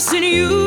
Trust in you.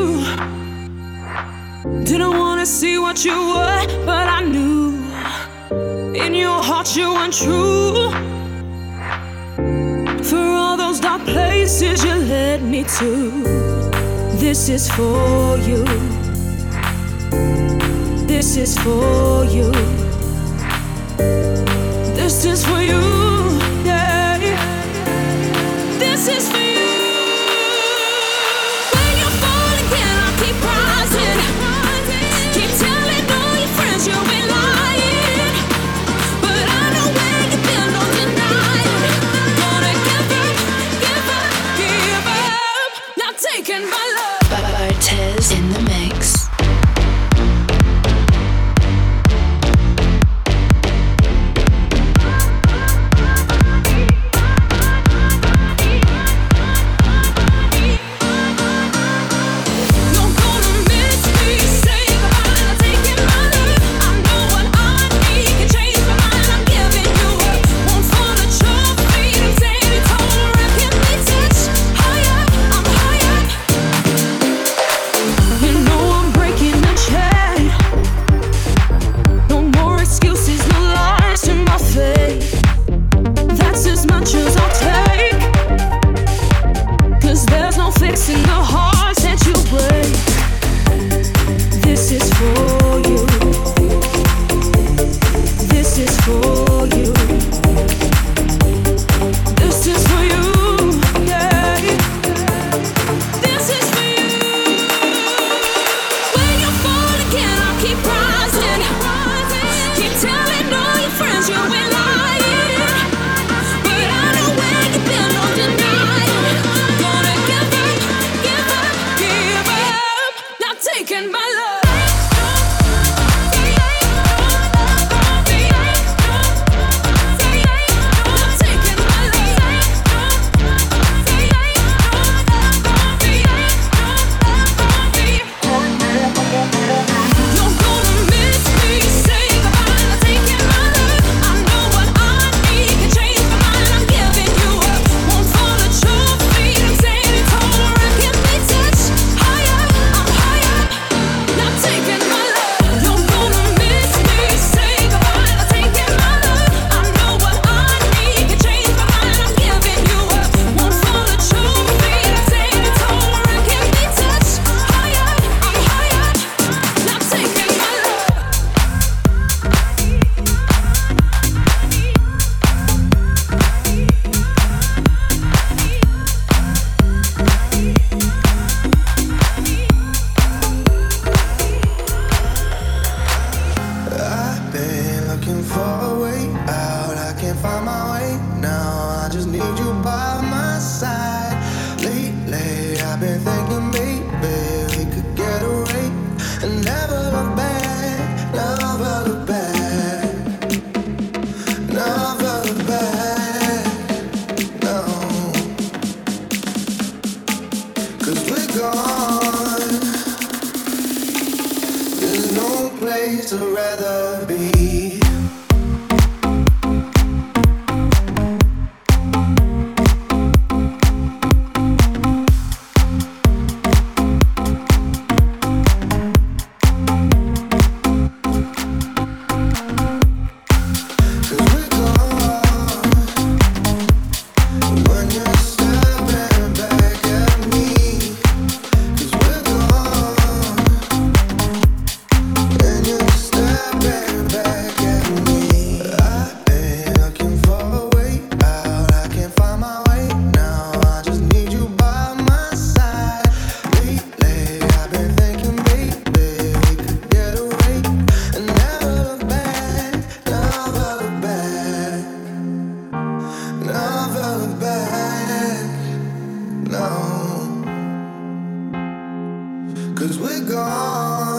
Not taking gone.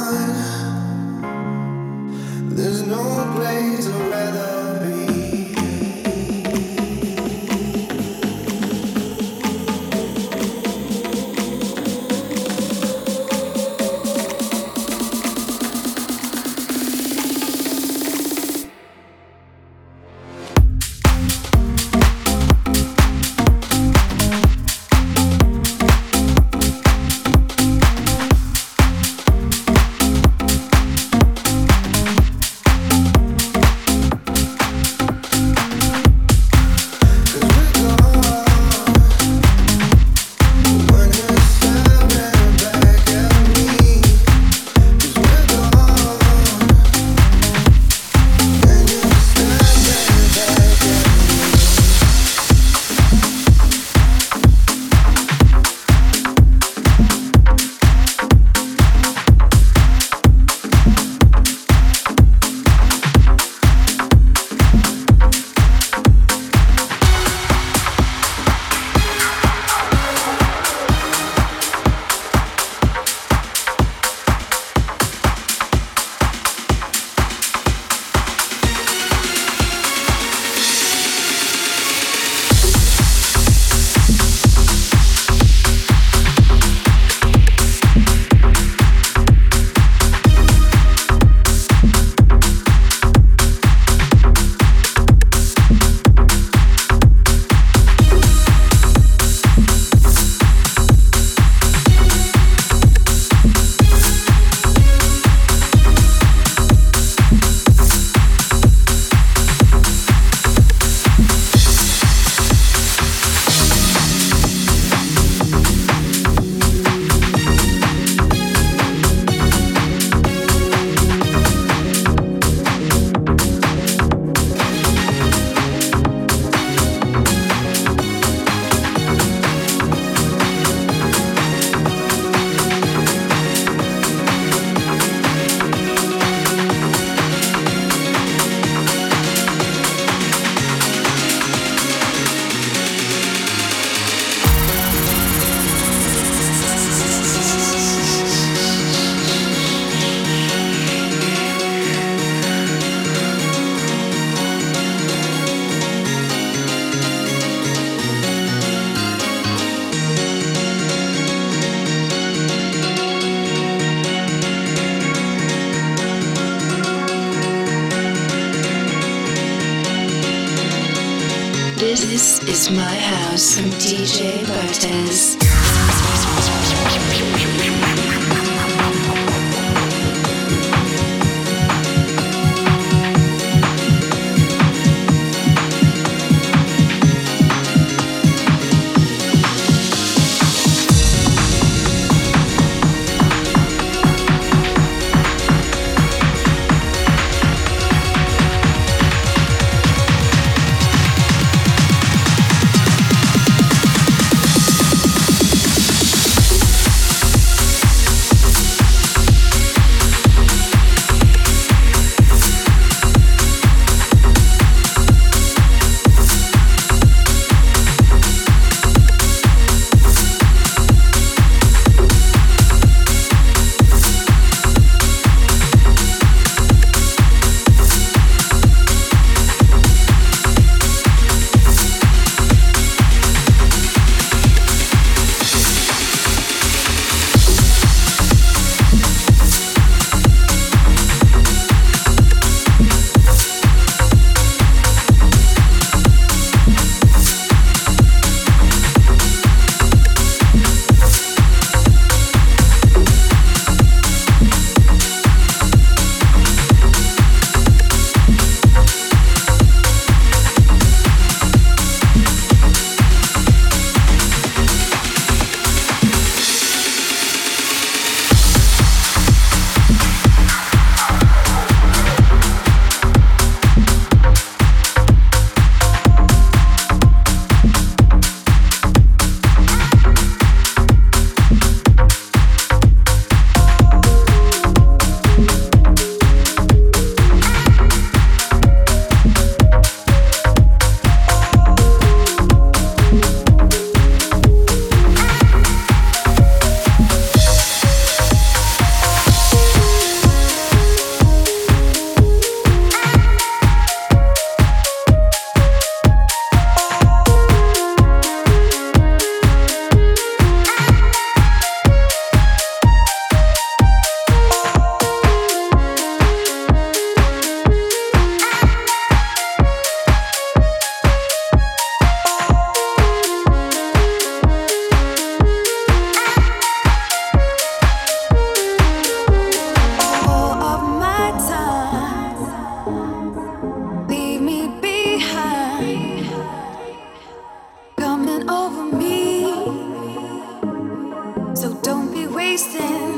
So don't be wasting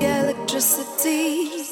the electricity.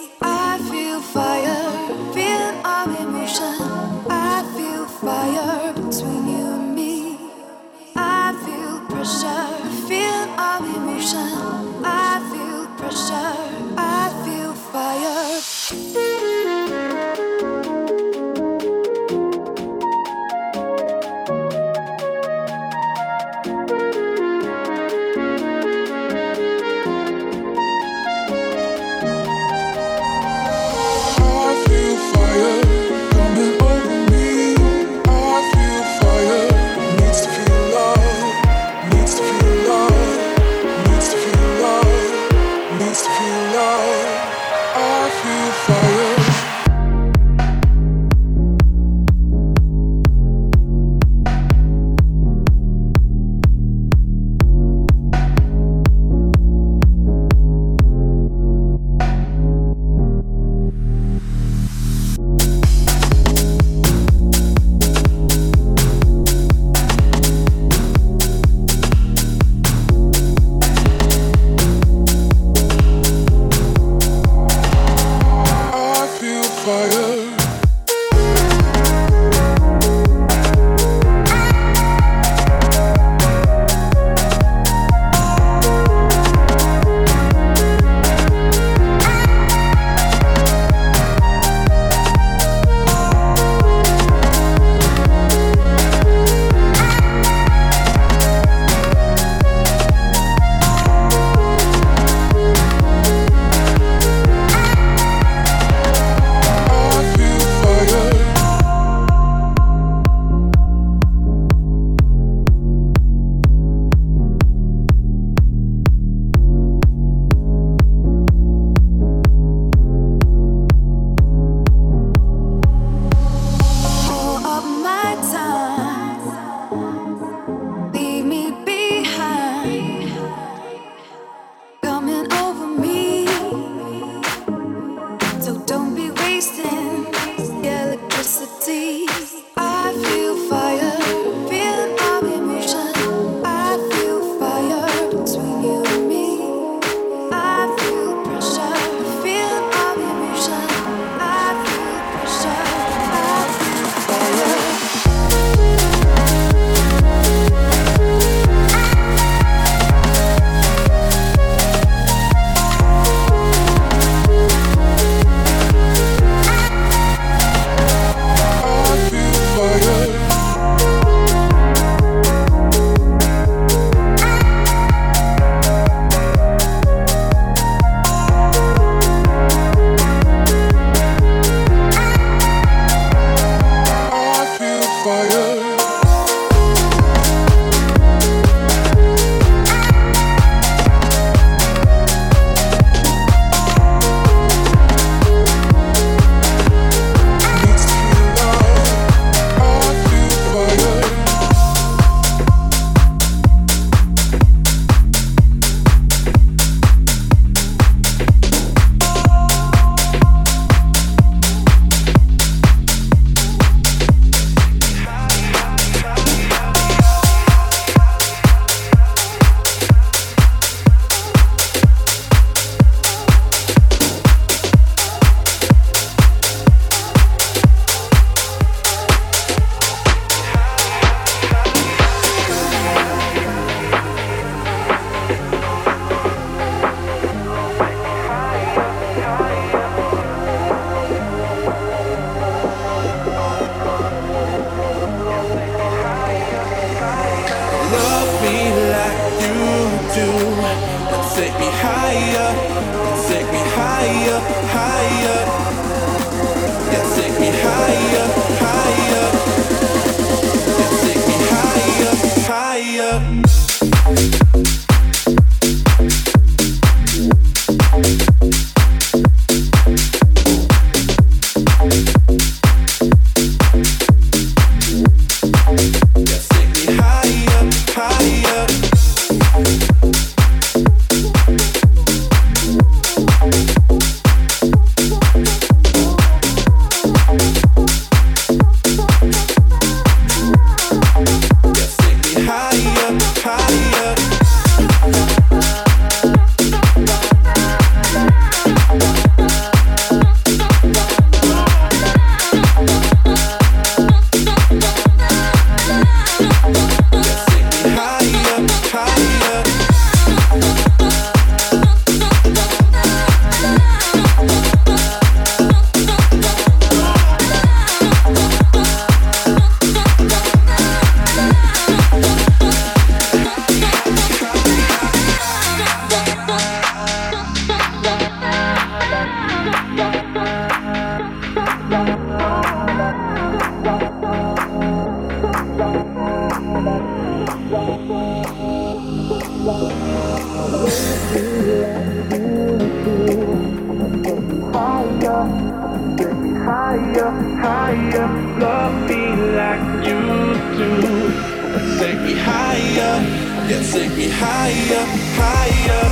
Yeah, take me higher, higher,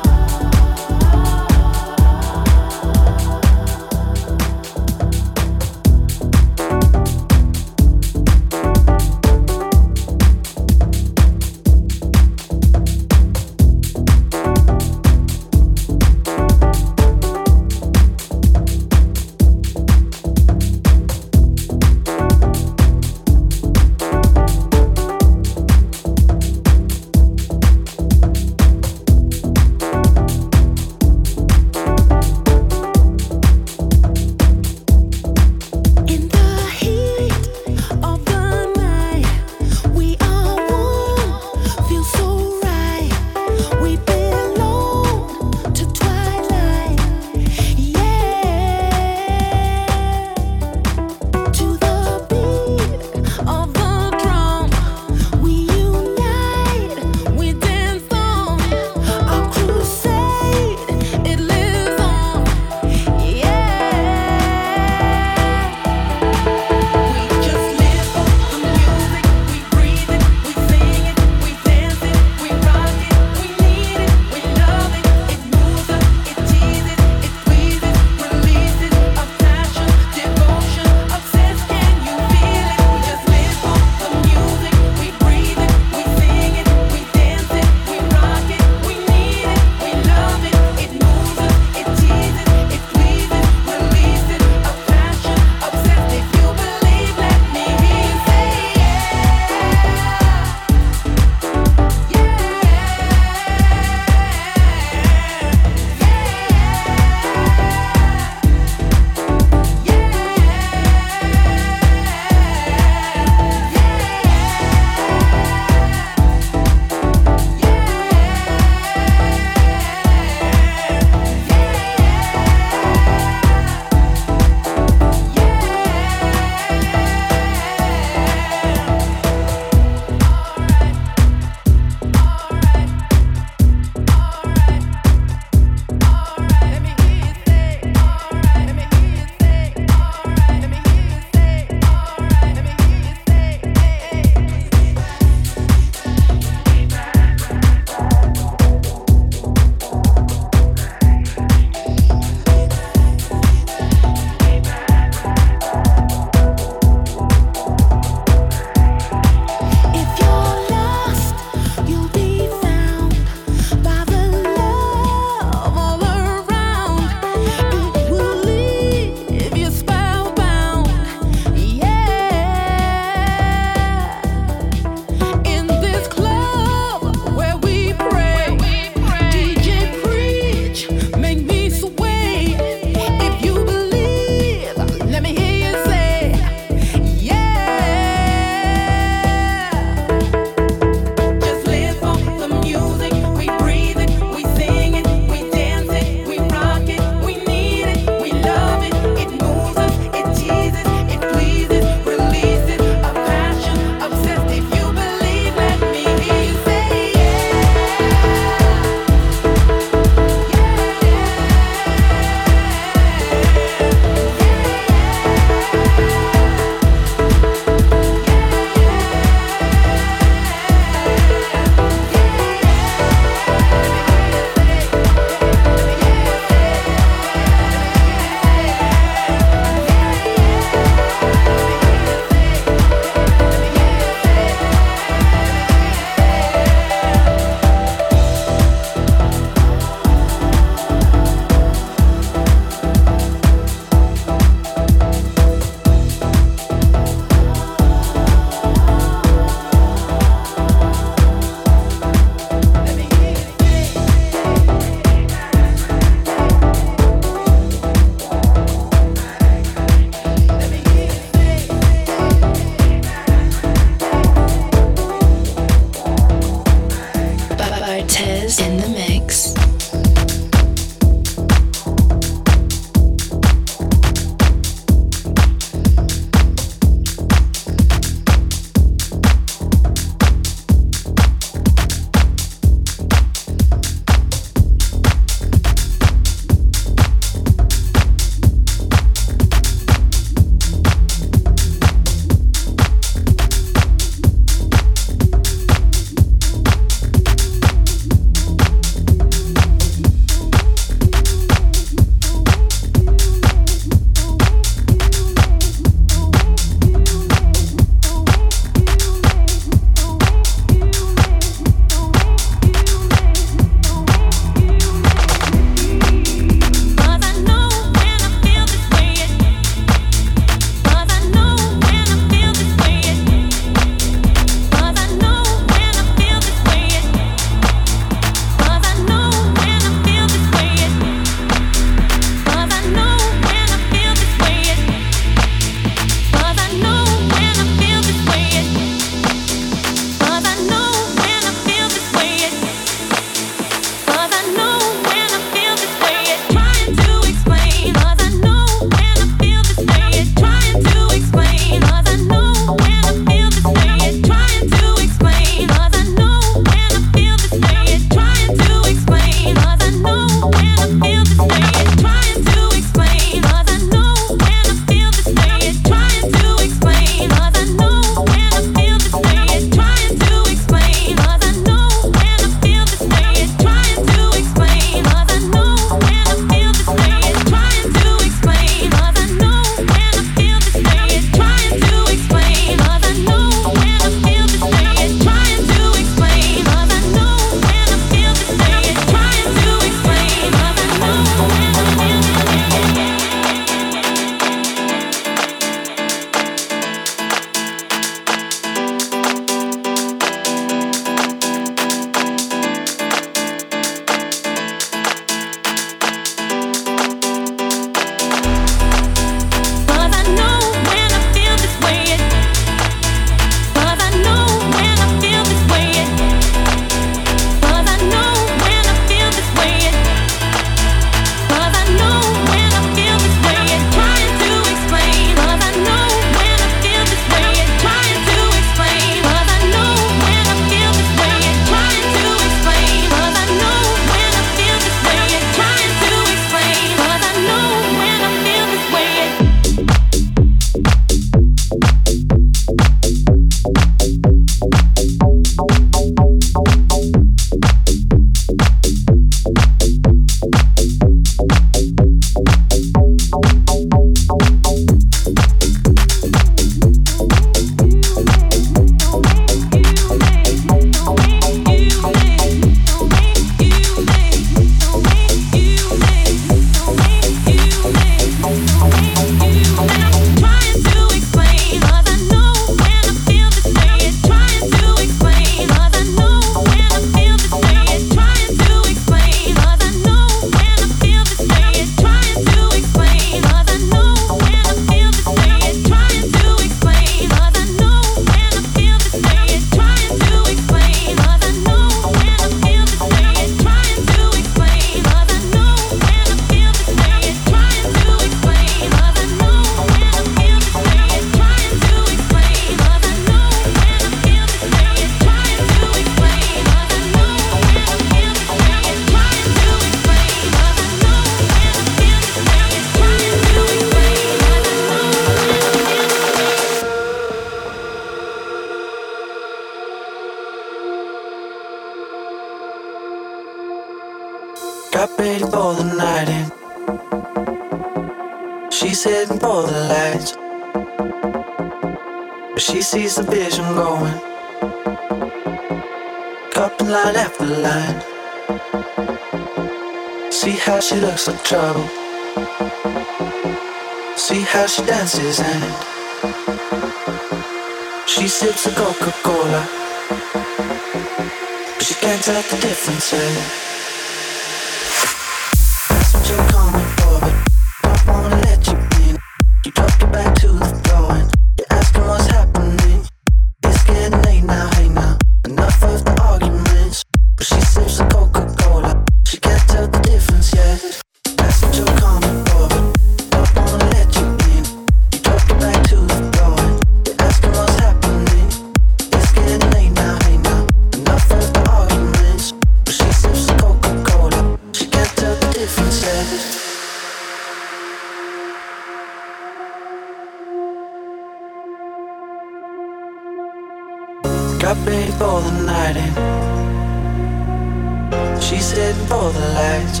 she's heading for the lights.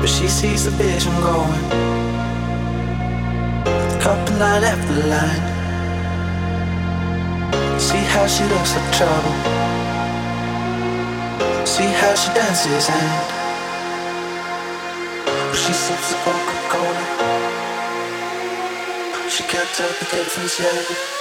But she sees the vision going. Couple line after line. See how she looks like trouble. See how she dances and she sips a Coca-Cola. She can't tell the difference yet.